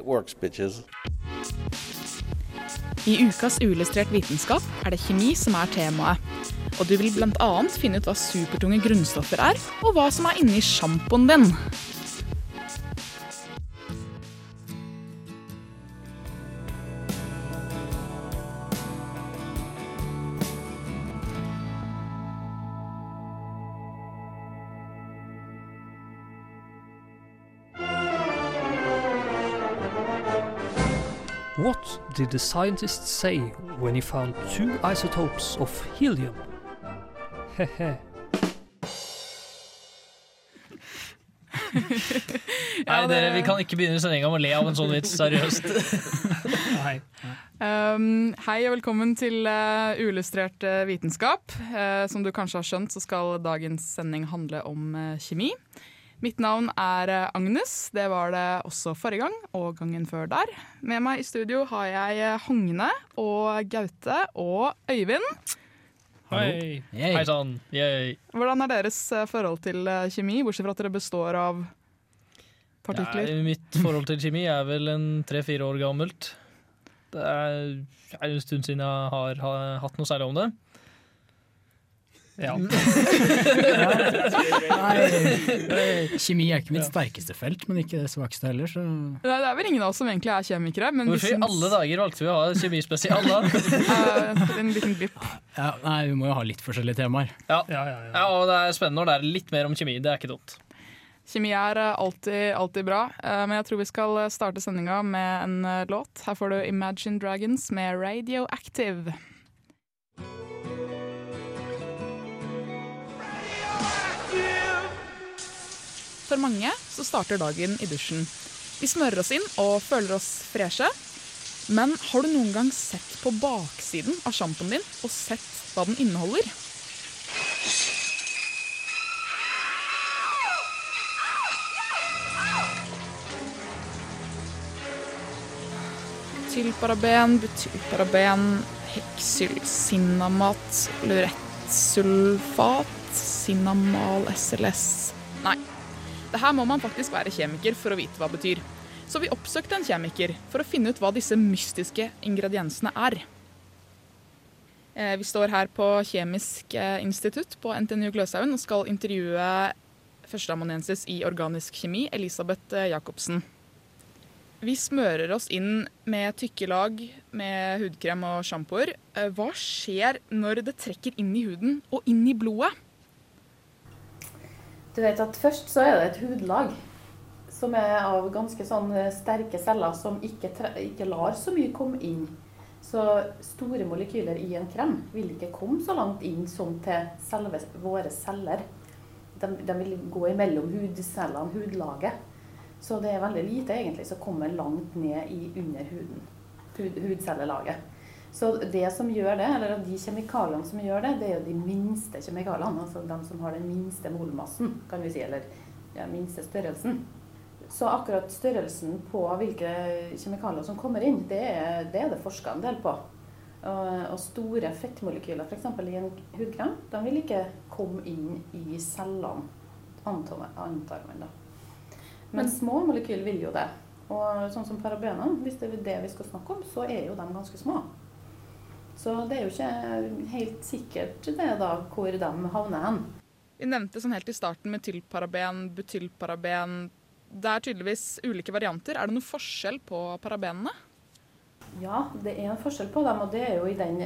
works. I ukas Uillustrert vitenskap er det kjemi som er temaet. Og du vil bl.a. finne ut hva supertunge grunnstoffer er, og hva som er inni sjampoen din. What did the scientists say when he found two isotopes of helium? Hehe. Nei, dere, vi kan ikke begynne sendinga med å le av en sånn vits. Seriøst. Nei. Um, hei og velkommen til uh, Uillustrert uh, vitenskap. Uh, som du kanskje har skjønt, så skal dagens sending handle om uh, kjemi. Mitt navn er uh, Agnes. Det var det også forrige gang, og gangen før der. Med meg i studio har jeg uh, Hogne og Gaute og Øyvind. Hei. Hei sann. Hvordan er deres uh, forhold til kjemi, bortsett fra at dere består av partikler? Ja, mitt forhold til kjemi er vel en tre-fire år gammelt. Det er, er en stund siden jeg har, har hatt noe særlig om det. Ja. Kjemi er ikke mitt sterkeste felt, men ikke det svakeste heller. Så. Er det er vel ingen av oss som egentlig er kjemikere. Men vi Hvorfor i syns- alle dager valgte vi å ha kjemispesial da? Eh, en liten blipp. Ja, nei, vi må jo ha litt forskjellige temaer. Ja. ja, og det er spennende når det er litt mer om kjemi. Det er ikke dumt. Kjemi er eh, alltid, alltid bra, eh, men jeg tror vi skal starte sendinga med en låt. Her får du Imagine Dragons med Radioactive. For mange så starter dagen i dusjen. Vi smører oss inn og føler oss freshe. Men har du noen gang sett på baksiden av sjampoen din og sett hva den inneholder? Tylparaben, butylparaben, heksyl, sinnamat, lurettsulfat, sinnamal SLS Nei. Det her må man faktisk være kjemiker for å vite hva det betyr. Så vi oppsøkte en kjemiker for å finne ut hva disse mystiske ingrediensene er. Eh, Vi står her på Kjemisk eh, institutt på NTNU Gløshaugen og skal intervjue førsteamanuensis i organisk kjemi, Elisabeth eh, Jacobsen. Vi smører oss inn med tykke lag med hudkrem og sjampoer. Hva skjer når det trekker inn i huden og inn i blodet? Du vet at Først så er det et hudlag som er av ganske sånn sterke celler som ikke, ikke lar så mye komme inn. Så store molekyler i en krem vil ikke komme så langt inn som til selve våre celler. De, de vil gå imellom hudcellene, hudlaget. Så det er veldig lite egentlig som kommer langt ned i under huden. Hud, hudcellelaget. Så det som gjør det, eller de kjemikaliene som gjør det, det er jo de minste kjemikaliene. Altså de som har den minste molmassen, kan vi si. Eller ja, minste størrelsen. Så akkurat størrelsen på hvilke kjemikalier som kommer inn, det er det, er det forska en del på. Og, store fettmolekyler f.eks. i en hudkrem, de vil ikke komme inn i cellene, antar man da. Men små molekyler vil jo det. Og sånn som parabener, hvis det er det vi skal snakke om, så er jo de ganske små. Så det er jo ikke helt sikkert det da, hvor de havner hen. Vi nevnte sånn helt i starten metylparaben, butylparaben. Det er tydeligvis ulike varianter. Er det noen forskjell på parabenene? Ja, det er en forskjell på dem, og det er jo i den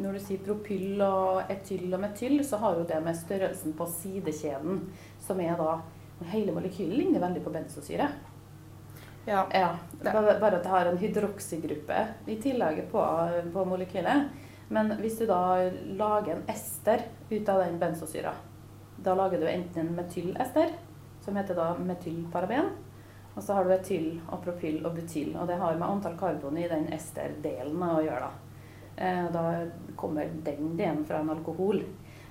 Når du sier propyll og etyl og metyl, så har jo det med størrelsen på sidekjeden, som er da Hele molekylet ligner veldig på benzosyre. Ja. Bare bare at det har en hydroksygruppe i tillegg på, på molekylet. Men hvis du da lager en ester ut av den benzosyra, da lager du enten en metylester, som heter da metylparaben, Og så har du etyl, apropyl og butyl. Og det har med antall karbon i den esterdelen å gjøre. Da. Eh, da kommer den delen fra en alkohol.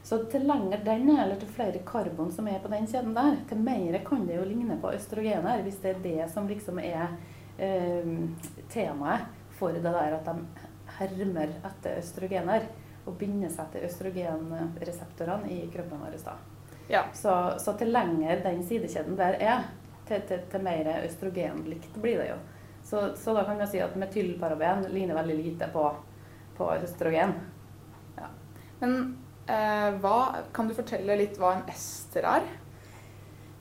Så til lenger den er, eller til flere karbon som er på den kjeden der, til mer kan det jo ligne på østrogener, hvis det er det som liksom er eh, temaet for det der at de hermer etter østrogener og binder seg til østrogenreseptorene i kroppen vår. da. Ja. Så, så til lenger den sidekjeden der er, til, til, til mer østrogenlikt blir det jo. Så, så da kan man si at metylparaben ligner veldig lite på, på østrogen. Men eh, hva, kan du fortelle litt hva en ester er?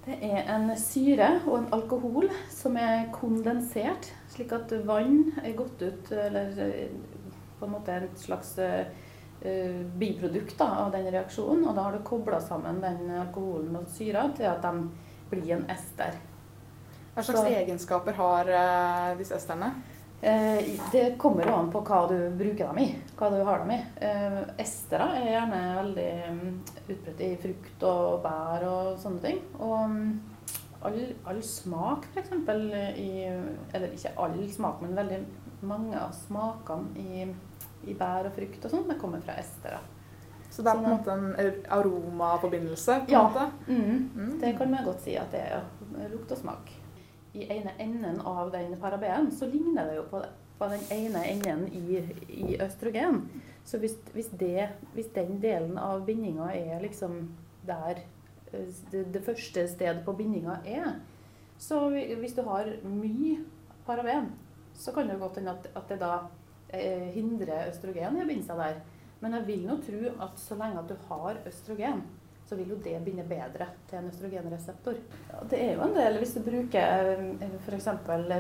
Det er en syre og en alkohol som er kondensert, slik at vann er gått ut, eller eh, på en måte et slags eh, biprodukt av den reaksjonen. Og da har du kobla sammen den alkoholen og syra til at de blir en ester. Hva slags Så- egenskaper har eh, disse esterne? Eh, det kommer jo an på hva du bruker dem i. Hva du har dem i. Eh, estere er gjerne veldig mm, utbredt i frukt og bær og sånne ting. Og mm, all, all smak, f.eks. i Eller ikke all smak, men veldig mange av smakene i, i bær og frukt og sånn, det kommer fra estere. Så det er på en måte en ar- aromaforbindelse? på en Ja. måte? Mm, det kan man godt si at det er. Lukt og smak. I ene enden av den parabenen så ligner det jo på, på den ene enden i, i østrogen. Så hvis, hvis, det, hvis den delen av bindinga er liksom der eh, det, det første stedet på bindinga er, så hvis du har mye paraben, så kan det godt hende at, at det da eh, hindrer østrogen i å binde seg der. Men jeg vil nå tro at så lenge at du har østrogen, så vil jo det binde bedre til en østrogenreseptor. Ja, Det er jo en del, hvis du bruker f.eks.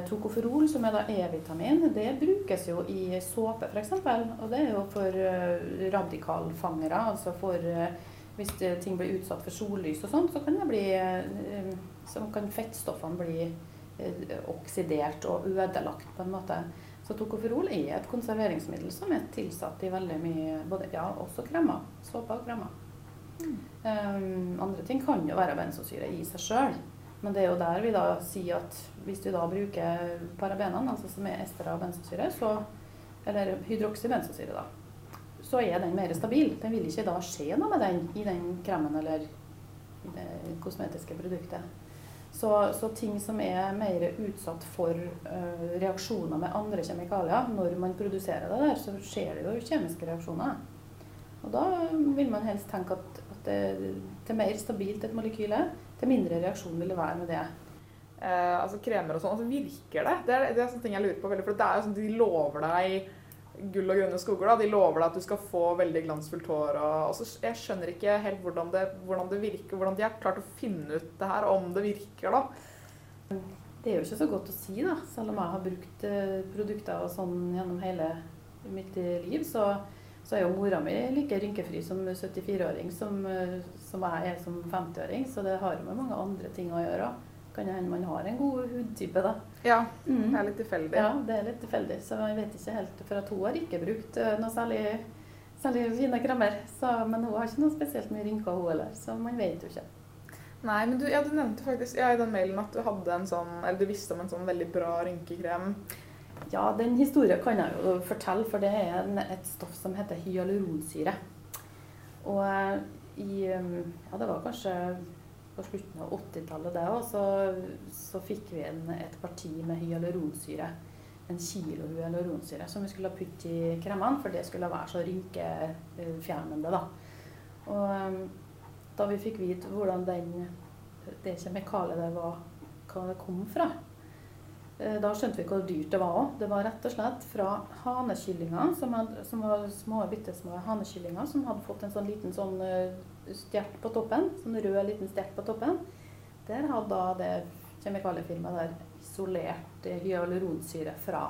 tokoferol, som er da E-vitamin, det brukes jo i såpe f.eks. Og det er jo for eh, radikalfangere, altså for eh, hvis ting blir utsatt for sollys og sånn, så kan bli eh, så kan fettstoffene bli eh, oksidert og ødelagt på en måte. Så tokoferol er et konserveringsmiddel som er tilsatt i veldig mye, både, ja, også kremer. såpe og Um, andre ting kan jo være benzosyre i seg sjøl. Men det er jo der vi da sier at hvis du da bruker parabenene, altså som er ester av benzosyre, så, eller hydroksybenzosyre, da, så er den mer stabil. Den vil ikke da skje noe med den i den kremen eller i det kosmetiske produktet. Så, så ting som er mer utsatt for uh, reaksjoner med andre kjemikalier, når man produserer det der, så skjer det jo kjemiske reaksjoner. Og da vil man helst tenke at, at det, til mer stabilt et molekyl er, til mindre reaksjon vil det være med det. Eh, altså kremer og sånn, altså virker det? Det er, det er sånne ting jeg lurer på veldig, for det er jo sånn at de lover deg gull og grønne skoger. da, De lover deg at du skal få veldig glansfullt hår. og, og så Jeg skjønner ikke helt hvordan det, hvordan det virker, hvordan de har klart å finne ut det her, om det virker, da. Det er jo ikke så godt å si, da. Selv om jeg har brukt eh, produkter og sånn gjennom hele mitt liv, så, så er jo mora mi like rynkefri som 74-åring som, eh, som jeg er som 50-åring. Så det har jo med mange andre ting å gjøre. Kan hende man har en god hudtype, da. Ja, Mm. det er litt tilfeldig. Ja, det er litt tilfeldig. Så jeg vet ikke helt, for at hun har ikke brukt eh, noe særlig, særlig fine kremmer. Så, men hun har ikke noe spesielt mye rynker, hun heller. Så man vet jo ikke. Nei, men du, ja, du nevnte faktisk ja, i den mailen at du sånn, eller du visste om en sånn veldig bra rynkekrem. Ja, den historien kan jeg jo fortelle, for det er en, et stoff som heter hyaluronsyre. Og eh, i um, Ja, det var kanskje på slutten av 80-tallet det òg, så, så fikk vi en, et parti med hyaluronsyre. En kilo hyaluronsyre som vi skulle putte i kremene, for det skulle være så rynkefjernende, da. Og um, da vi fikk vite hvordan den, det kjemikaliet det var, hva det kom fra, Da skjønte vi hvor dyrt det var òg. Det var rett og slett fra hanekyllinger, som, hadde, som var små, bitte små hanekyllinger, som hadde fått en sånn liten sånn eh, stjert på toppen. Sånn rød liten stjert på toppen. Der hadde da det kjemikaliefirmaet der isolert eh, hyaluronsyre fra.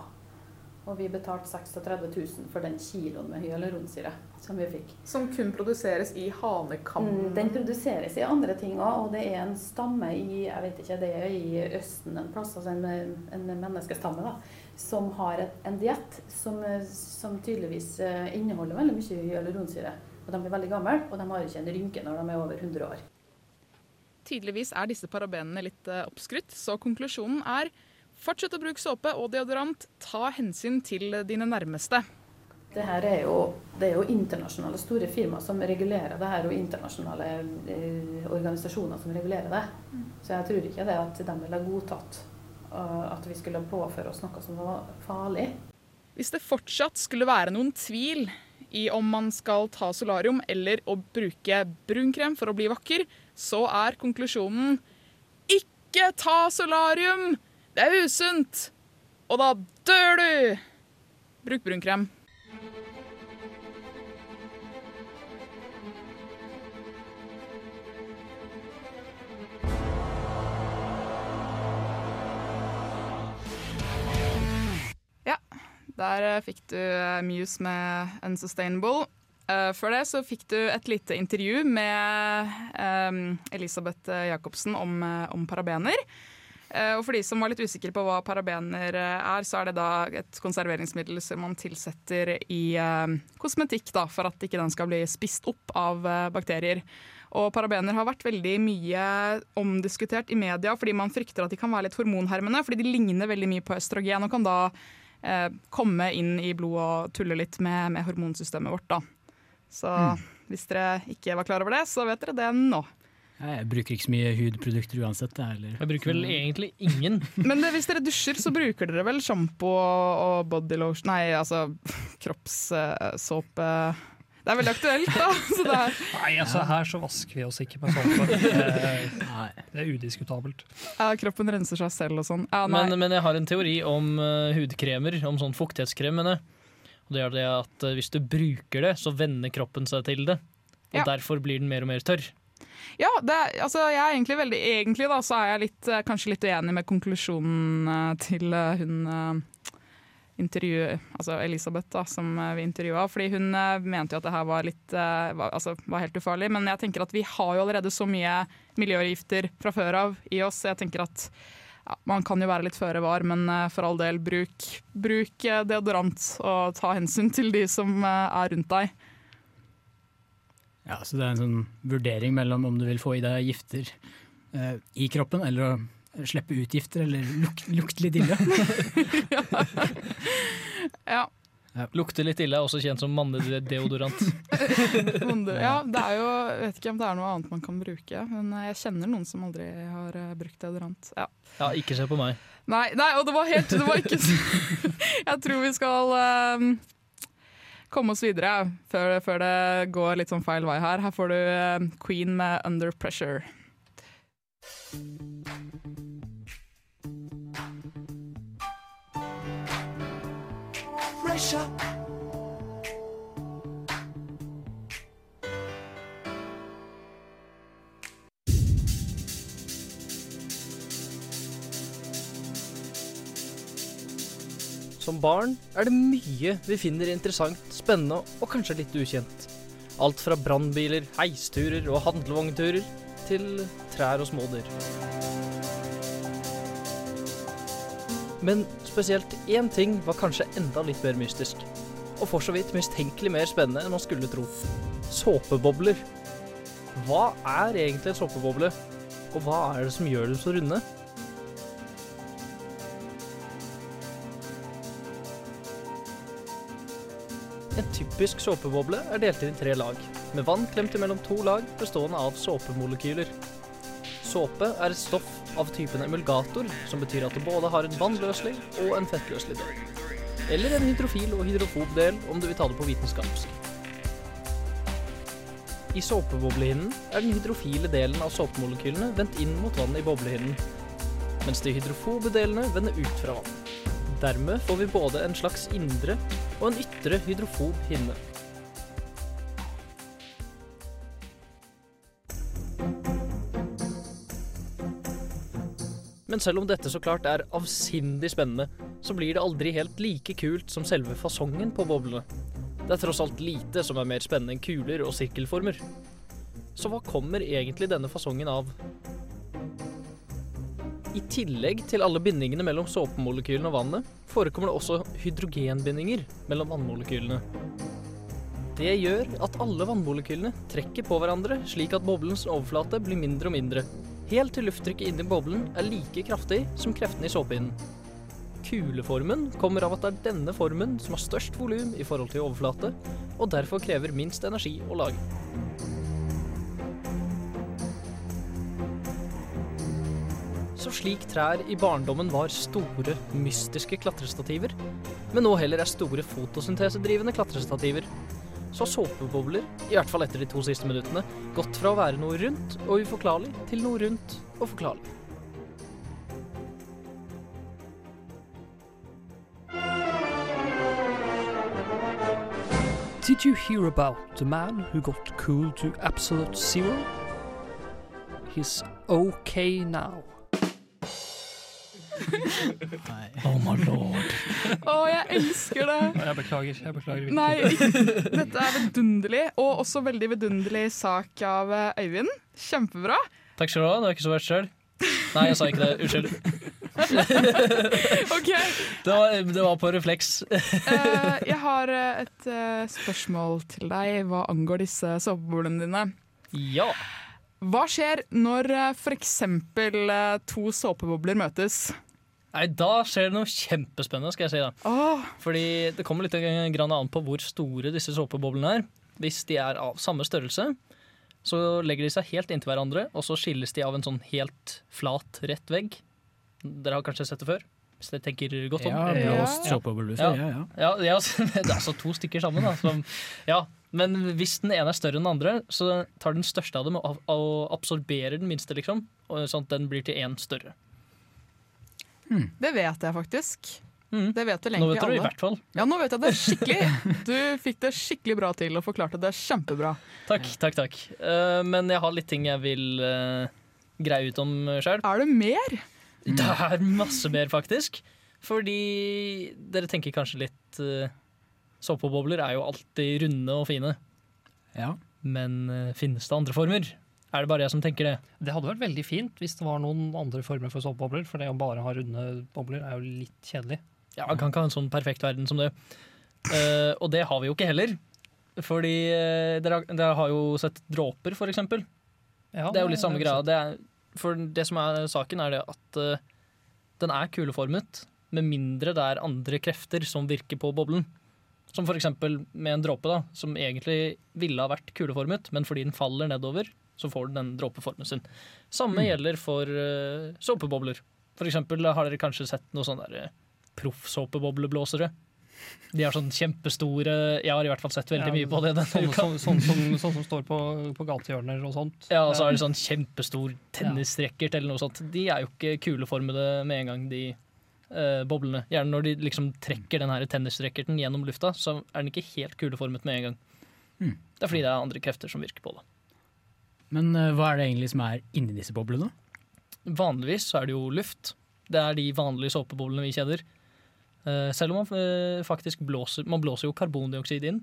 Og vi betalte 36 000 for den kiloen med hyaluronsyre som vi fikk. Som kun produseres i. Mm, Den produseres i andre ting òg, og det er en stamme i jeg vet ikke, det er i Østen en plass, altså en, en menneskestamme, da, som har et, en diett som, som tydeligvis eh, inneholder veldig mye hyaluronsyre. Og de er veldig gamle, og de har ikke en rynke når de er over 100 år. tydeligvis er disse parabenene litt eh, oppskrytt, så konklusjonen er fortsett å bruke såpe og deodorant. Ta hensyn til dine nærmeste. Det her er jo, det er jo internasjonale store firmaer som regulerer det her, og internasjonale eh, organisasjoner som regulerer det. Så jeg tror ikke det at de ville godtatt eh, at vi skulle påføre oss noe som var farlig. Hvis det fortsatt skulle være noen tvil i om man skal ta solarium eller å bruke brunkrem for å bli vakker, så er konklusjonen ikke ta solarium! Det er usunt! Og da dør du! Bruk brunkrem. Ja, der eh, fikk du eh, Muse med 'Unsustainable'. Eh, før det så fikk du et lite intervju med Elisabeth Jacobsen om, om parabener. Eh, og for de som var litt usikre på hva parabener eh, er, så er det da et konserveringsmiddel som man tilsetter i eh, kosmetikk da, for at ikke den skal bli spist opp av bakterier. Og parabener har vært veldig mye omdiskutert i media fordi man frykter at de kan være litt hormonhermende, fordi de ligner veldig mye på østrogen og kan da eh, komme inn i blodet og tulle litt med, med hormonsystemet vårt. da. Så hvis dere ikke var klar over det, så vet dere det nå. Jeg bruker ikke så mye hudprodukter uansett. Eller. Jeg bruker vel egentlig ingen. Men det, hvis dere dusjer, så bruker dere vel sjampo og body lotion Nei, altså kroppssåpe. Det er veldig aktuelt, da. Så det er, Nei, altså her så vasker vi oss ikke med sånt. Det, det er udiskutabelt. ja, kroppen renser seg selv og sånn. Ja, nei. Men, men jeg har en teori om eh, hudkremer, om sånn fuktighetskremene. Og det er det at eh, hvis du bruker det, så venner kroppen seg til det. Og Ja. derfor blir den mer og mer tørr. Ja, det, altså, jeg er egentlig veldig Egentlig da, så er jeg litt, eh, kanskje litt uenig med konklusjonen eh, til eh, hun intervju, altså Elisabeth, da, som vi intervjua. Fordi hun mente jo at det her var litt var, altså, var helt ufarlig. Men jeg tenker at vi har jo allerede så mye miljøgifter fra før av i oss. Jeg tenker at ja, man kan jo være litt føre var, men for all del, bruk, bruk deodorant og ta hensyn til de som er rundt deg. Ja, så det er en sånn vurdering mellom om du vil få i deg gifter eh, i kroppen, eller å slippe ut gifter, eller luk lukte litt ille. Ja. Lukter litt ille, er også kjent som mannedeodorant. Ja, det er jo, jeg vet ikke om det er noe annet man kan bruke, men eh, jeg kjenner noen som aldri har eh, brukt deodorant. Ja. Ja, ikke se på meg. Nei, nei, og det var helt Det var ikke så Jeg tror vi skal eh, komme oss videre før, før det går litt sånn feil vei her. Her får du eh, Queen med 'Under Pressure'. Som barn er det mye vi finner interessant, spennende og kanskje litt ukjent. Alt fra brannbiler, heisturer og handlevognturer til trær og smådyr. Men spesielt én ting var kanskje enda litt mer mystisk. Og for så vidt mistenkelig mer spennende enn man skulle tro. Såpebobler. Hva er egentlig en såpeboble? Og hva er det som gjør dem så runde? Typisk såpeboble er delt inn i tre lag, med vann klemt imellom to lag bestående av såpemolekyler. Såpe er et stoff av typen emulgator, som betyr at det både har en vannløselig og en fettløselig del. Eller en hydrofil og hydrofob del, om du vil ta det på vitenskapsk. I såpeboblehinnen er den hydrofile delen av såpemolekylene vendt inn mot vannet i boblehinnen, mens de hydrofobe delene vender ut fra vann. Dermed får vi både en slags indre og en ytre hydrofob hinne. Men selv om dette så klart er avsindig spennende, så blir det aldri helt like kult som selve fasongen på boblene. Det er tross alt lite som er mer spennende enn kuler og sirkelformer. Så hva kommer egentlig denne fasongen av? I tillegg til alle bindingene mellom såpemolekylene og vannet, forekommer det også hydrogenbindinger mellom vannmolekylene. Det gjør at alle vannmolekylene trekker på hverandre, slik at boblens overflate blir mindre og mindre, helt til lufttrykket inni boblen er like kraftig som kreftene i såpehinnen. Kuleformen kommer av at det er denne formen som har størst volum i forhold til overflate, og derfor krever minst energi å lage. Så slik trær i barndommen var store, mystiske klatrestativer, men nå heller er store fotosyntesedrivende klatrestativer, så har såpebobler, i hvert fall etter de to siste minuttene, gått fra å være noe rundt og uforklarlig til noe rundt og forklarlig. Did you hear about the man who got cooled to absolute zero? He's okay now. Oh my lord. Å, jeg elsker det! Jeg beklager. jeg beklager. Nei, dette er vidunderlig, og også veldig vidunderlig sak av eh, Øyvind. Kjempebra. Takk skal du ha, det var ikke så verst sjøl. Nei, jeg sa ikke det. Unnskyld. okay. Det var, det var på refleks. uh, jeg har eh, et uh, spørsmål til deg hva angår disse såpeboblene dine. Ja. Hva skjer når uh, f.eks. Uh, to såpebobler møtes? Nei, da skjer det noe kjempespennende, skal jeg si. da. Oh. Fordi det kommer litt grann an på hvor store disse såpeboblene er. Hvis de er av samme størrelse, så legger de seg helt inntil hverandre, og så skilles de av en sånn helt flat, rett vegg. Dere har kanskje sett det før? Hvis dere tenker godt om. Ja, blåst ja. Ja. Ja, ja. Ja, ja, det er altså to stykker sammen. Da, som, ja. Men hvis den ene er større enn den andre, så tar den største av dem og, og absorberer den minste, liksom. Sånn at den blir til én større. Det vet jeg faktisk. Mm. Det vet vel Nå egentlig vet du i hvert fall. Ja, nå vet jeg det skikkelig. Du fikk det skikkelig bra til og forklarte det kjempebra. Takk, takk, takk. Uh, men jeg har litt ting jeg vil uh, greie ut om sjøl. Er det mer? Det er masse mer, faktisk. Fordi dere tenker kanskje litt uh, Såpebobler er jo alltid runde og fine. Ja. Men uh, finnes det andre former? Er det bare jeg som tenker det? Det hadde vært veldig fint hvis det var noen andre former for såpebobler, for det å bare ha runde bobler er jo litt kjedelig. Ja, Man kan ikke ha en sånn perfekt verden som det. Uh, og det har vi jo ikke heller. Fordi uh, dere, har- dere har jo sett dråper, for eksempel. Ja, det er jo litt samme greia. Det er, for det som er saken, er det at uh, den er kuleformet, med mindre det er andre krefter som virker på boblen. Som for eksempel med en dråpe, da, som egentlig ville ha vært kuleformet, men fordi den faller nedover, så får den den dråpeformen sin. Samme gjelder for uh, såpebobler. For eksempel har dere kanskje sett noen sånne der uh, proffsåpebobleblåsere. De er sånn kjempestore Jeg har i hvert fall sett veldig Ja, mye på det denne Sånn, uka. sånn, sånn, som, sånn som står på, på gatehjørner og sånt. Ja, og så er det sånn kjempestor tennisracket eller noe sånt. De er jo ikke kuleformede med en gang, de eh, boblene. Gjerne når de liksom trekker den her tennisracketen gjennom lufta, så er den ikke helt kuleformet med en gang. Mm. Det er fordi det er andre krefter som virker på det. Men eh, hva er det egentlig som er inni disse boblene? Vanligvis så er det jo luft. Det er de vanlige såpeboblene vi kjenner. Eh, selv om man eh, faktisk blåser Man blåser jo karbondioksid inn,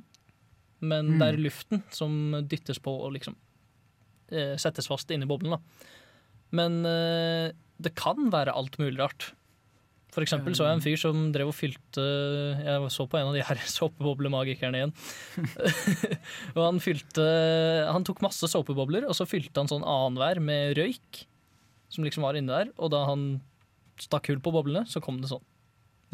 men Mm. det er luften som dyttes på og liksom settes fast inni boblen. da. Men det kan være alt mulig rart. For eksempel så jeg en fyr som drev og fylte Jeg så på en av de her såpeboblemagikerne igjen. og han fylte Han tok masse såpebobler, og så fylte han sånn annenhver med røyk. Som liksom var inne der. Og da han stakk hull på boblene, så kom det sånn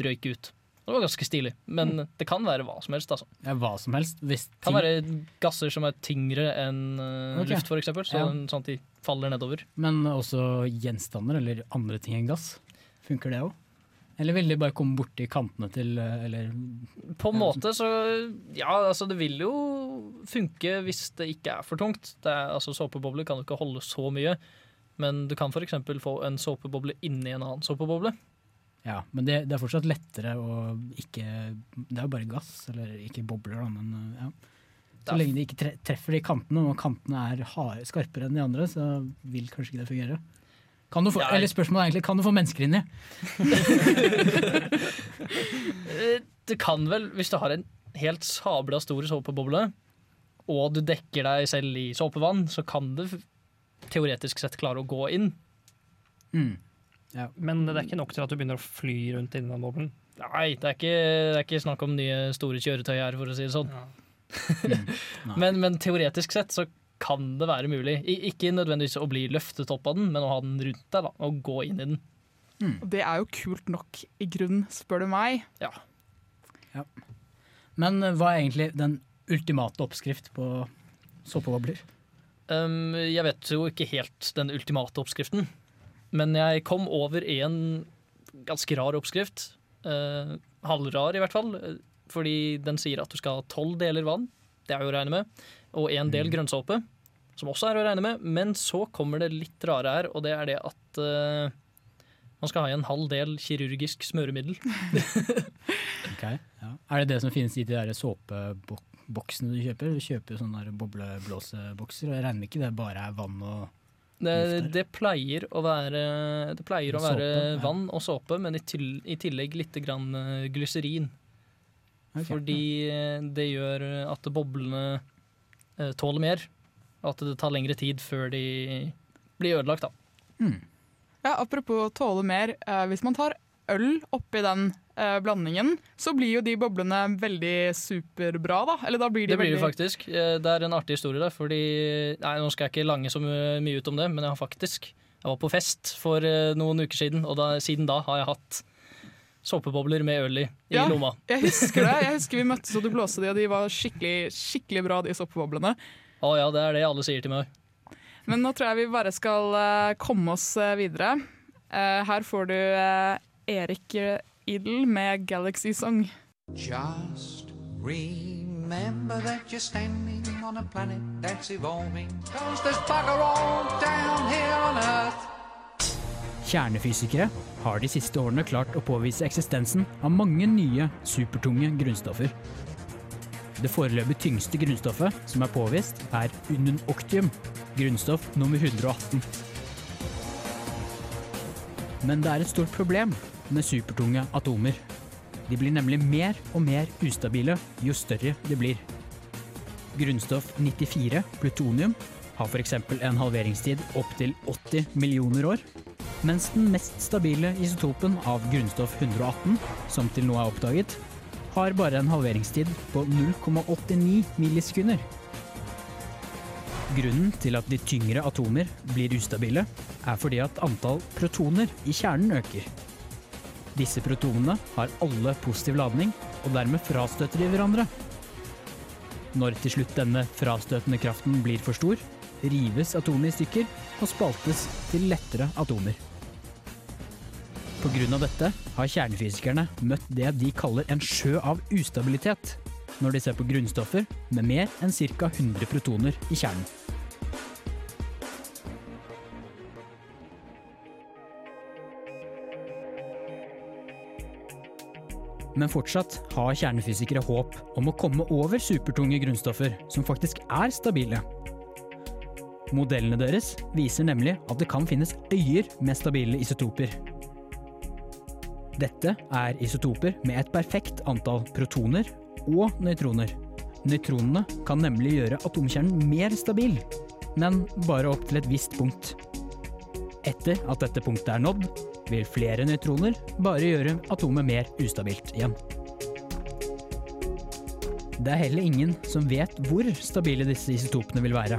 røyk ut. Det var ganske stilig. Men det kan være hva som helst, altså. Ja, hva som helst. Hvis Det kan være gasser som er tyngre enn okay. Luft, eksempel. Så Ja. sånn at de faller nedover. Men også gjenstander eller andre ting enn gass. Funker det òg? Eller vil de bare komme borti kantene til eh, eller På en måte så Ja, altså det vil jo funke hvis det ikke er for tungt. Det er, altså Såpebobler kan jo ikke holde så mye. Men du kan f.eks. få en såpeboble inni en annen såpeboble. Ja, men det, det er fortsatt lettere å ikke Det er jo bare gass, eller ikke bobler, da, men eh, ja. Så lenge de ikke treffer de kantene, og kantene er hard, skarpere enn de andre, så vil kanskje ikke det fungere. Kan du få, Ja, eller spørsmålet er egentlig, kan du få mennesker inni? Det kan vel, hvis du har en helt sabla stor såpeboble, og du dekker deg selv i såpevann, så kan det teoretisk sett klare å gå inn. Mm. Men det er ikke nok til at du begynner å fly rundt inni den boblen. Nei, det er, ikke, det er ikke snakk om nye store kjøretøy her, for å si det sånn. Nei. men, men teoretisk sett så kan det være mulig. I, ikke nødvendigvis å bli løftet opp av den, men å ha den rundt deg da, og gå inn i den. Mm. det er jo kult nok i grunnen, spør du meg. Ja. Men eh, hva er egentlig den ultimate oppskrift på såpebobler? Um, jeg vet jo ikke helt den ultimate oppskriften, men jeg kom over en ganske rar oppskrift. Uh, halvrar, i hvert fall. Fordi den sier at du skal ha tolv deler vann, det er jo å regne med, og en del grønnsåpe, som også er å regne med. Men så kommer det litt rare her, og det er det at uh, man skal ha i en halv del kirurgisk smøremiddel. okay, ja. Er det det som finnes i de der såpeboksene du kjøper? Du kjøper sånne bobleblåsebokser, og jeg regner med ikke det bare er vann og Det, det pleier å være, det pleier å Såpe, vann ja. og såpe, men i, til, i tillegg litt grann eh, glyserin. Okay, Fordi ja. det gjør at boblene eh, tåler mer. Og at det tar lengre tid før de blir ødelagt. da. Ja, apropos tåle mer. Eh, hvis man tar øl oppi den eh, blandingen, så blir jo de boblene veldig superbra, da. Eller da blir de Det blir det veldig faktisk. Eh, Det er en artig historie der, fordi Nei, nå skal jeg ikke lange så mye ut om det, men jeg har faktisk Jeg var på fest for eh, noen uker siden, og da, siden da har jeg hatt såpebobler med øl i, i Ja, lomma. Jeg husker det. Jeg husker vi møttes og du blåste de, og de var skikkelig, skikkelig bra, de soppeboblene. Å ja, det er det alle sier til meg. Men nå tror jeg vi bare skal eh, komme oss eh, videre. Eh, her får du Erik Idel med 'Galaxy Song'. Just remember that you're standing on a planet that's evolving. Cause there's bugger all down here on Earth. Kjernefysikere har de siste årene klart å påvise eksistensen av mange nye supertunge grunnstoffer. Det foreløpig tyngste grunnstoffet som er påvist, er ununoctium, grunnstoff nummer 118. Men det er et stort problem med supertunge atomer. De blir nemlig mer og mer ustabile jo større de blir. Grunnstoff 94, plutonium, har f.eks. en halveringstid opptil 80 millioner år, mens den mest stabile isotopen av grunnstoff 118, som til nå er oppdaget, har bare en halveringstid på 0,89 millisekunder. Grunnen til at de tyngre atomer blir ustabile, er fordi at antall protoner i kjernen øker. Disse protonene har alle positiv ladning, og dermed frastøter de hverandre. Når til slutt denne frastøtende kraften blir for stor, rives atomet i stykker og spaltes til lettere atomer. Av dette har kjernefysikerne møtt det de kaller en sjø av ustabilitet, når de ser på grunnstoffer med mer enn ca. 100 protoner i kjernen. Men fortsatt har kjernefysikere håp om å komme over supertunge grunnstoffer som faktisk er stabile. Modellene deres viser nemlig at det kan finnes øyer med stabile isotoper. Dette er isotoper med et perfekt antall protoner og nøytroner. Nøytronene kan nemlig gjøre atomkjernen mer stabil, men bare opp til et visst punkt. Etter at dette punktet er nådd, vil flere nøytroner bare gjøre atomet mer ustabilt igjen. Det er heller ingen som vet hvor stabile disse isotopene vil være.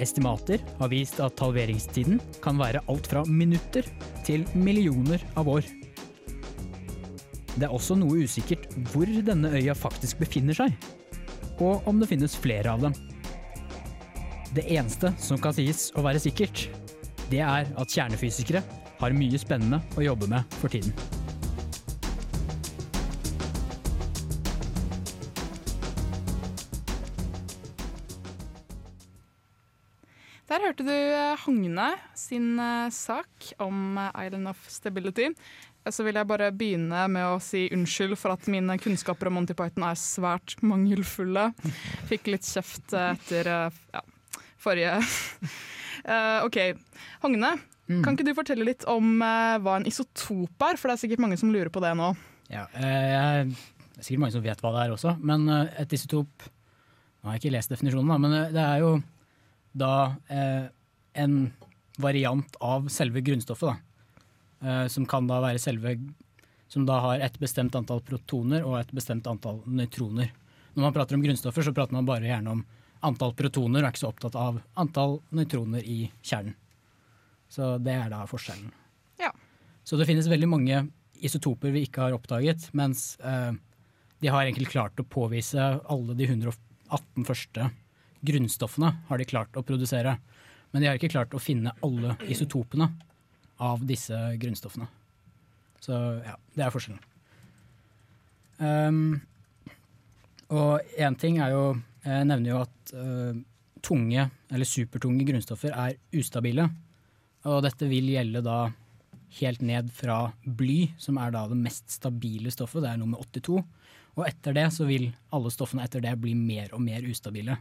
Estimater har vist at halveringstiden kan være alt fra minutter til millioner av år. Det er også noe usikkert hvor denne øya faktisk befinner seg, og om det finnes flere av dem. Det eneste som kan sies å være sikkert, det er at kjernefysikere har mye spennende å jobbe med for tiden. Der hørte du Hogne sin eh, sak om eh, Island of Stability. Så vil jeg bare begynne med å si unnskyld for at mine kunnskaper om Monty Python er svært mangelfulle. Fikk litt kjeft eh, etter eh, ja, forrige uh, OK. Hogne, kan ikke du fortelle litt om uh, hva en isotop er? For det er sikkert mange som lurer på det nå. Ja, uh, det er sikkert mange som vet hva det er også, men et isotop Nå har jeg ikke lest definisjonen, da, men det er jo da en variant av selve grunnstoffet. Da. Eh, som kan da være selve Som da har et bestemt antall protoner og et bestemt antall nøytroner. Når man prater om grunnstoffer, så prater man bare gjerne om antall protoner og er ikke så opptatt av antall nøytroner i kjernen. Så det er da forskjellen. Ja. Så det finnes veldig mange isotoper vi ikke har oppdaget, mens eh, de har egentlig klart å påvise alle de 118 første grunnstoffene har de klart å produsere. Men de har ikke klart å finne alle isotopene av disse grunnstoffene. Så ja, det er forskjellen. Um, og én ting er jo Jeg nevner jo at uh, tunge, eller supertunge grunnstoffer er ustabile. Og dette vil gjelde da helt ned fra bly, som er da det mest stabile stoffet, det er nummer 82. Og etter det så vil alle stoffene etter det bli mer og mer ustabile.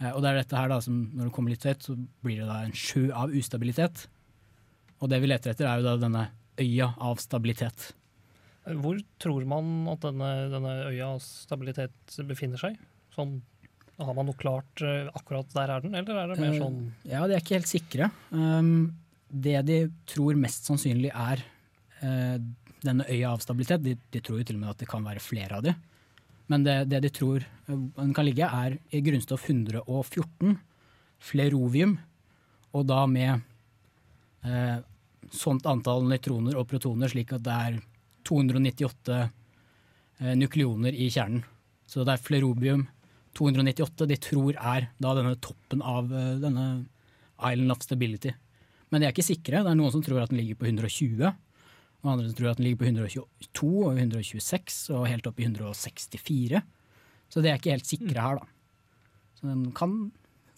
Eh, Og det er dette her da som når det kommer litt høyt, så blir det da en sjø av ustabilitet. Og det vi leter etter er jo da denne øya av stabilitet. Hvor tror man at denne, denne øya av stabilitet befinner seg? Sånn, har man noe klart eh, akkurat der er den, eller er det mer Eh, sånn Ja, de er ikke helt sikre. Um, det de tror mest sannsynlig er eh, denne øya av stabilitet, de, de tror jo til og med at det kan være flere av de. Men det, det de tror eh, den kan ligge, er i grunnstoff 114, flerovium, og da med eh, sånt antall nøytroner og protoner, slik at det er 298 eh, nukleoner i kjernen. Så det er flerobium 298 de tror er da denne toppen av eh, denne Island of Stability. Men de er ikke sikre. Det er noen som tror at den ligger på 120, og andre som tror at den ligger på 122 og 126 og helt opp i 164. Så de er ikke helt sikre her, da. Så den kan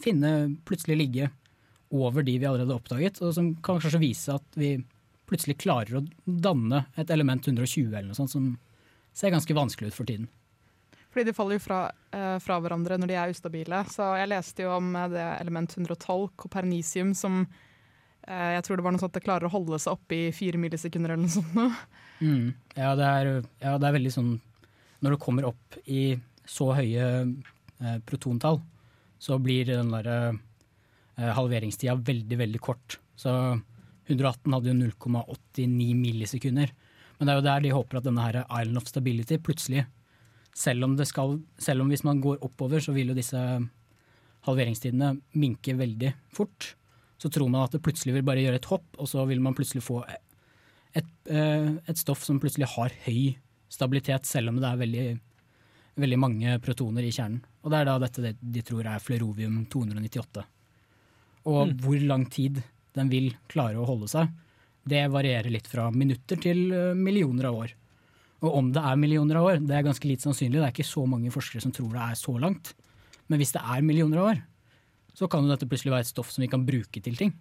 finne, plutselig ligge over de vi allerede har oppdaget, og som kan kanskje vise at vi plutselig klarer å danne et element 120 eller noe sånt, som ser ganske vanskelig ut for tiden. Fordi de faller jo fra, eh, fra hverandre når de er ustabile. Så jeg leste jo om eh, det element 112, kopernisium, som eh, jeg tror det var noe sånt at det klarer å holde seg oppe i fire millisekunder eller noe sånt. Mm. Ja, det er, ja, det er veldig sånn Når du kommer opp i så høye eh, protontall, så blir den der eh, halveringstida veldig, veldig kort. Så 118 hadde jo 0,89 millisekunder. Men det er jo der de håper at denne her Island of Stability plutselig selv om, skal, selv om hvis man går oppover, så vil jo disse halveringstidene minke veldig fort. Så tror man at det plutselig vil bare gjøre et hopp, og så vil man plutselig få et, eh, et stoff som plutselig har høy stabilitet, selv om det er veldig, veldig mange protoner i kjernen. Og det er da dette de tror er flerovium 298. Og Mm. hvor lang tid den vil klare å holde seg, det varierer litt fra minutter til eh, millioner av år. Og om det er millioner av år, det er ganske lite sannsynlig. Det er ikke så mange forskere som tror det er så langt. Men hvis det er millioner av år, så kan jo dette plutselig være et stoff som vi kan bruke til ting.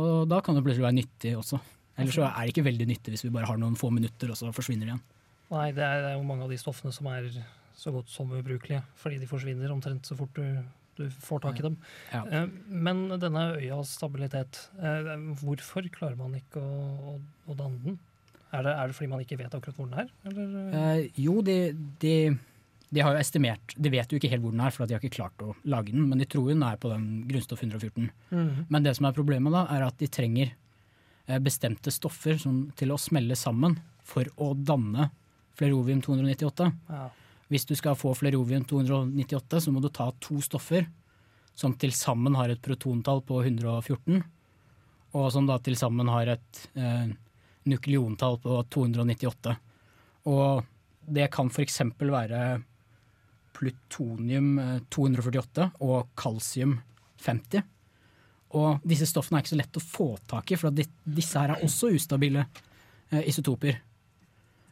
Og da kan det plutselig være nyttig også. Eller så er det ikke veldig nyttig hvis vi bare har noen få minutter, og så forsvinner det igjen. Nei, det er, det er jo mange av de stoffene som er så godt som ubrukelige, fordi de forsvinner omtrent så fort du, du får tak i dem. Ja. Eh, Men denne øya stabilitet, eh, hvorfor klarer man ikke å, å, å danne den? Er det, er det fordi man ikke vet akkurat hvor den er? Eller? Eh, jo, de, de, de har jo estimert De vet jo ikke helt hvor den er, for de har ikke klart å lage den, men de tror den er på den grunnstoff 114. Mm. Men det som er problemet da, er at de trenger eh, bestemte stoffer som, til å smelle sammen for å danne flerovium 298. Ja. Hvis du skal få flerovium 298, så må du ta to stoffer som til sammen har et protontall på 114, og som da til sammen har et eh, nukleontall på 298. Og det kan f.eks. være plutonium eh, 248 og kalsium 50. Og disse stoffene er ikke så lett å få tak i, for disse her er også ustabile eh, isotoper.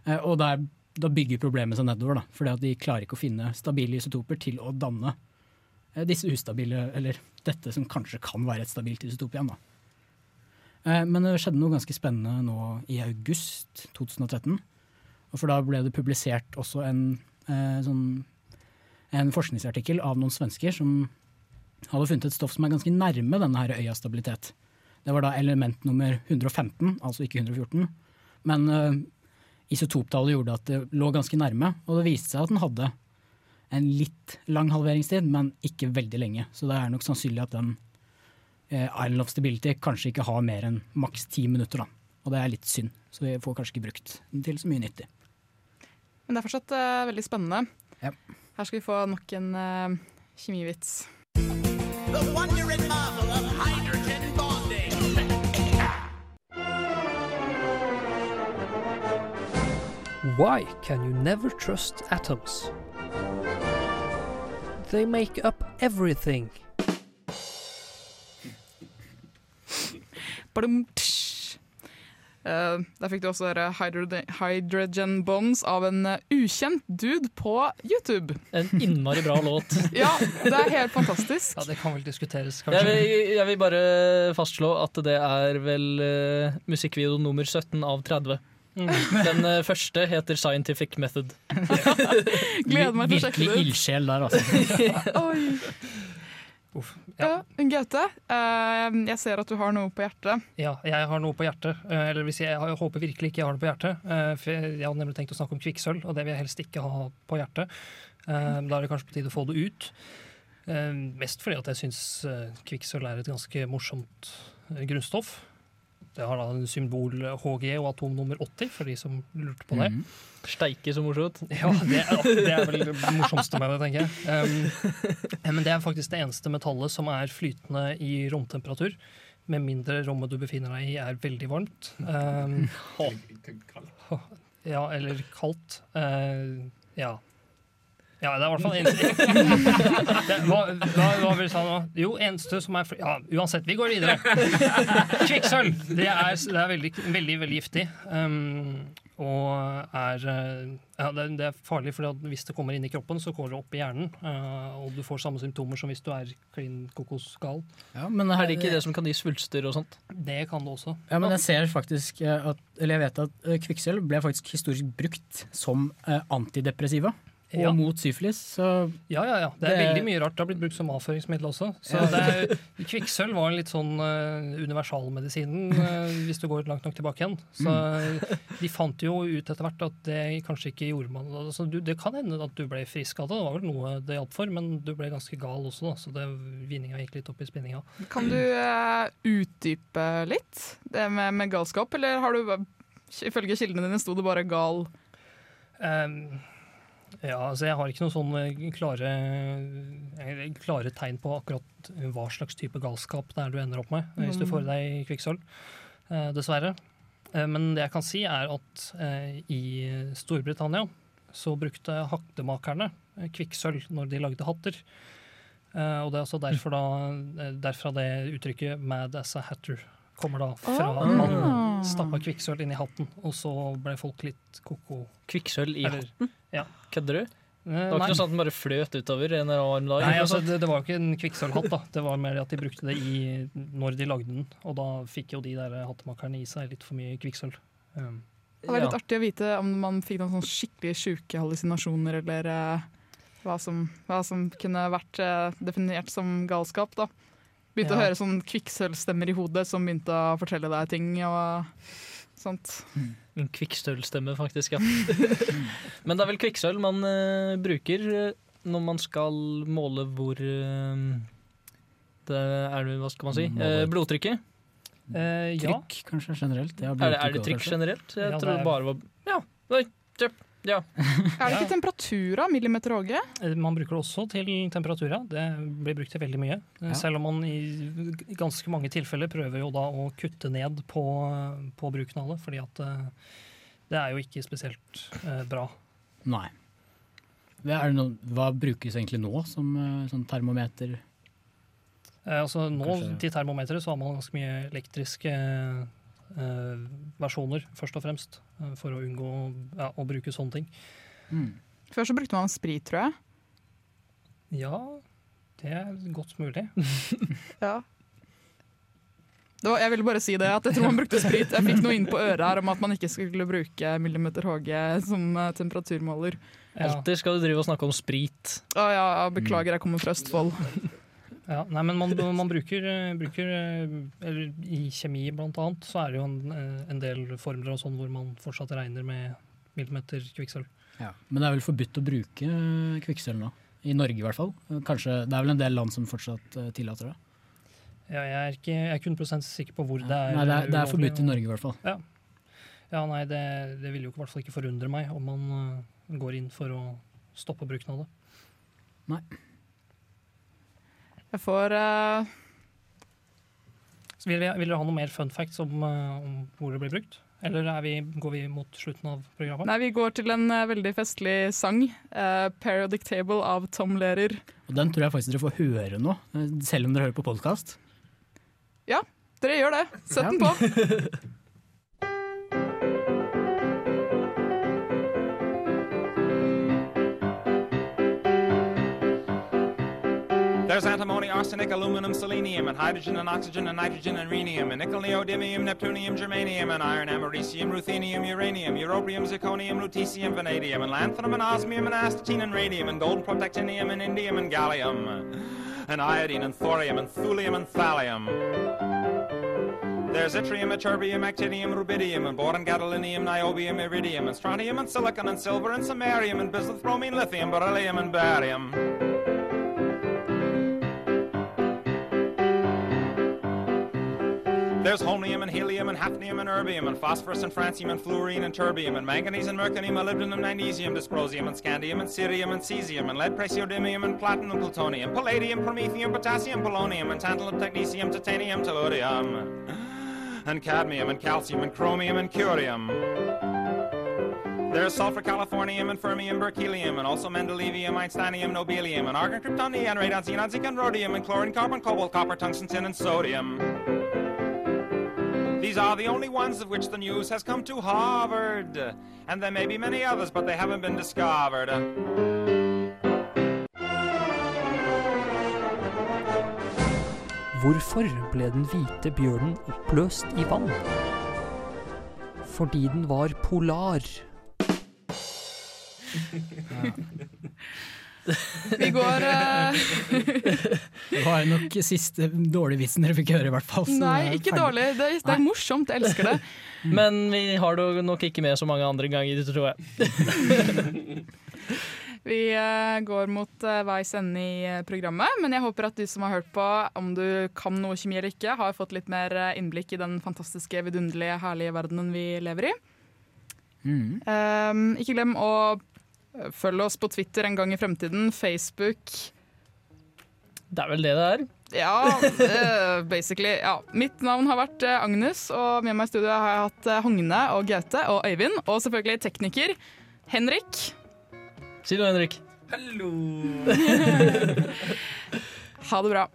Eh, og der, da bygger problemet seg nedover, da, fordi at de klarer ikke å finne stabile isotoper til å danne eh, disse ustabile, eller dette som kanskje kan være et stabilt isotop igjen. da. Eh, Men det skjedde noe ganske spennende nå i august 2013. Og for da ble det publisert også en, eh, sånn, en forskningsartikkel av noen svensker som hadde funnet et stoff som er ganske nærme denne her øya stabilitet. Det var da element nummer 115, altså ikke 114. Men isotoptallet gjorde at det lå ganske nærme, og det viste seg at den hadde en litt lang halveringstid, men ikke veldig lenge. Så det er nok sannsynlig at den eh, Island of Stability kanskje ikke har mer enn maks ti minutter. da. Og det er litt synd, så vi får kanskje ikke brukt den til så mye nyttig. Men det er fortsatt uh, veldig spennende. Ja. Her skal vi få nok en uh, kjemivits. The and marvel of hydrogen bonding. Why can you never trust atoms? They make up everything. Uh. Eh, der fikk du også hydrogen, Bonds av en eh, ukjent dude på YouTube. En innmari bra låt. Ja, det er helt fantastisk. Ja, Det kan vel diskuteres, Jeg kanskje. vil, jeg vil bare fastslå at det er vel uh, musikkvideo nummer 17 av 30. Mm. Den uh, første heter Scientific Method. Gleder meg til å sjekke det ut. ildsjel der, altså. Oi. ja. Gaute, uh, jeg ser at du har noe på hjertet. Ja, jeg har noe på hjertet. Uh, Eller hvis jeg, jeg håper virkelig ikke jeg har det på hjertet. Uh, For jeg, jeg hadde nemlig tenkt å snakke om kvikksølv, og det vil jeg helst ikke ha på hjertet. Eh, Da er det kanskje på tide å få det ut. Mest fordi at jeg syns kvikksølv er et ganske morsomt grunnstoff. Det har da en symbol HG og atom nummer 80, for de som lurte på det. Mm. Steike så morsomt. Ja, det er, det er vel det morsomste med det, tenker jeg. Um, men det er faktisk det eneste metallet som er flytende i romtemperatur. Med mindre rommet du befinner deg i er veldig varmt. Um, ja, eller kaldt. Uh, ja. Ja, det er i hvert fall eneste det, hva, hva, hva vil du si nå? Jo, eneste som er Ja, uansett, vi går videre. Kvikksølv! Det er, det er veldig, veldig, veldig giftig. Um, og er uh, ja, det, er- det er farlig, for hvis det kommer inn i kroppen, så går det opp i hjernen. uh, og du får samme symptomer som hvis du er klin kokosgal. Ja, men Er det ikke det som kan gi svulster og sånt? Det kan det også. Ja, men jeg ser faktisk eh, at, eller jeg vet at eh, kvikksølv ble faktisk historisk brukt som eh, antidepressiva. Og Ja. mot syfilis. Så Ja, ja, ja. Det er Det- veldig mye rart. Det har blitt brukt som avføringsmiddel også. Så Ja. det er, Kvikksølv var litt sånn uh, universalmedisinen uh, hvis du går langt nok tilbake igjen. Så Mm. de fant jo ut etter hvert at det kanskje ikke gjorde man altså, du, Det kan hende at du ble frisk av det, det var vel noe det hjalp for, men du ble ganske gal også, da, så det, vinninga gikk litt opp i spinninga. Kan du uh, utdype litt det med, med galskap, eller har du ifølge kildene dine sto det bare gal? Um, ja, altså jeg har ikke noen sånne klare, eh, klare tegn på akkurat hva slags type galskap det er du ender opp med mm. hvis du får i deg kvikksølv, eh, dessverre. Eh, Men det jeg kan si, er at eh, i Storbritannia så brukte hattemakerne eh, kvikksølv når de lagde hatter. Eh, Og det er også derfor da, eh, derfra det uttrykket 'mad as a hatter' kommer da fra oh. mannen man stappa kvikksølv inn i hatten, og så ble folk litt ko-ko. Kvikksølv i Eller- hatten? Ja. Kødder du? Det var ikke noe sånn at den bare fløt utover en annen dag? Nei, altså, det, det var jo ikke en kvikksølvhatt. da. Det var mer at de brukte det i, når de lagde den. Og da fikk jo de der hattemakerne i seg litt for mye kvikksølv. Um, Det var litt artig å vite om man fikk noen sånn skikkelig sjuke hallusinasjoner, eller uh, hva, som, hva som kunne vært uh, definert som galskap. da. Begynte å høre sånn kvikksølvstemmer i hodet som begynte å fortelle deg ting og sånt. En kvikksølvstemme, faktisk, ja. Men det er vel kvikksølv man uh, bruker eh, når man skal måle hvor uh, det er det, Hva skal man si? Eh, blodtrykket? Eh, Trykk, kanskje, generelt. Ja, Er det, er det trykk også, generelt? Jeg Ja, det er- bare var Ja. Tjøp, ja. Er det ikke temperatura? Millimeter Åge? Eh, Man bruker det også til temperatura. Det blir brukt til veldig mye. Eh, Ja. Selv om man i ganske mange tilfeller prøver jo da å kutte ned på, på bruken av det. fordi at eh, det er jo ikke spesielt eh, bra. Nei. Er noe, hva brukes egentlig nå som sånn termometer? Eh, altså nå Kanskje- til termometeret så har man ganske mye elektriske eh, versjoner, først og fremst, eh, for å unngå ja, å bruke sånne ting. Før så brukte man sprit, tror jeg. Ja, det er godt mulig. Ja. Det var, jeg ville bare si det, at jeg tror man brukte sprit. Jeg fikk noe inn på øret her om at man ikke skulle bruke millimeter HG som eh, temperaturmåler. Alltid skal du drive og snakke om sprit. Å ah, ja, beklager, jeg kommer fra Østfold. Ja, nei, men man, man bruker, eh, bruker eh, eller I kjemi blant annet, så er det jo en, eh, en del formler og sånn hvor man fortsatt regner med millimeter kvikksølv. Ja. Men det er vel forbudt å bruke kvikksølv nå? I Norge i hvert fall. Kanskje, det er vel en del land som fortsatt tillater det? Ja, jeg er ikke, jeg er ikke 100 sikker på hvor det er. Nei, det er, det er forbudt i Norge i hvert fall. Ja, ja nei, det, det vil jo i hvert fall ikke forundre meg om man går inn for å stoppe bruken av det. Nei. Jeg får uh... Så vil, vi, vil dere ha noe mer fun facts om, uh, om hvor det blir brukt? Eller er vi, går vi mot slutten av programmet? Nei, vi går til en uh, veldig festlig sang. eh, 'Periodic Table' av Tom Lehrer. Og den tror jeg faktisk dere får høre nå, selv om dere hører på podkast. Ja, dere gjør det. Sett den på. There's antimony, arsenic, aluminum, selenium, and hydrogen and oxygen and nitrogen and rhenium, and nickel, neodymium, neptunium, germanium, and iron, americium, ruthenium, uranium, europium, zirconium, lutetium, vanadium, and lanthanum, and osmium, and astatine, and radium, and gold, protactinium, and indium, and gallium, and iodine, and thorium, and thulium, and thallium. There's yttrium, ytterbium, actinium, rubidium, and boron, gadolinium, niobium, iridium, and strontium, and silicon, and silver, and samarium, and bismuth, bromine, lithium, beryllium, and barium. There's holmium and helium and hafnium and erbium and phosphorus and francium and fluorine and terbium and manganese and mercurium, molybdenum, magnesium, dysprosium and scandium and cerium and cesium and lead, praseodymium and platinum, plutonium, palladium, promethium, potassium, polonium and tantalum, technetium, titanium, tellurium and cadmium and calcium and chromium and curium. There's sulfur, californium, and fermium, berkelium, and also mendelevium, einsteinium, nobelium, and argon, krypton, neon, radon, xenon, zinc, and rhodium, and chlorine, carbon, cobalt, copper, tungsten, tin, and sodium. These are the only ones of which the news has come to Harvard. And there may be many others, but they haven't been discovered. Hvorfor ble den hvite bjørnen oppløst i vann? Fordi den var polar. Vi går uh... Det var nok siste dårlige vitsen dere fikk høre, i hvert fall. Nei, ikke ferdig. dårlig. Det, det er morsomt. Jeg elsker det. Men vi har det nok ikke med så mange andre ganger, tror jeg. Vi eh, går mot uh, veis ende i programmet, men jeg håper at du som har hørt på, om du kan noe kjemi eller ikke, har fått litt mer innblikk i den fantastiske, vidunderlige, herlige verdenen vi lever i. Mm. Um, ikke glem å følge oss på Twitter en gang i fremtiden, Facebook Det er vel det det er. Ja, eh, basically. Ja. Mitt navn har vært eh, Agnes, og med meg i studio har jeg hatt eh, Hogne og Gaute og Øyvind, og selvfølgelig tekniker Henrik. Si noe, Henrik. Hallo! Ha det bra.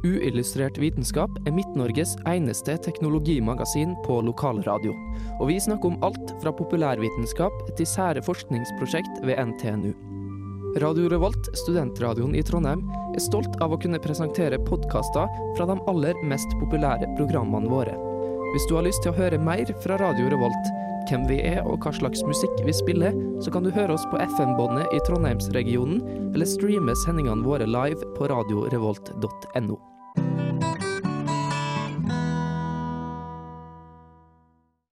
Uillustrert vitenskap er Midt-Norges eneste teknologimagasin på lokalradio. Og vi snakker om alt fra populærvitenskap til sære forskningsprosjekt ved NTNU. Radio Revolt, studentradioen i Trondheim, er stolt av å kunne presentere podkaster fra de aller mest populære programmene våre. Hvis du har lyst til å høre mer fra Radio Revolt, hvem vi er og hva slags musikk vi spiller, så kan du høre oss på FM-båndet i Trondheimsregionen, eller streame sendingene våre live på radiorevolt.no.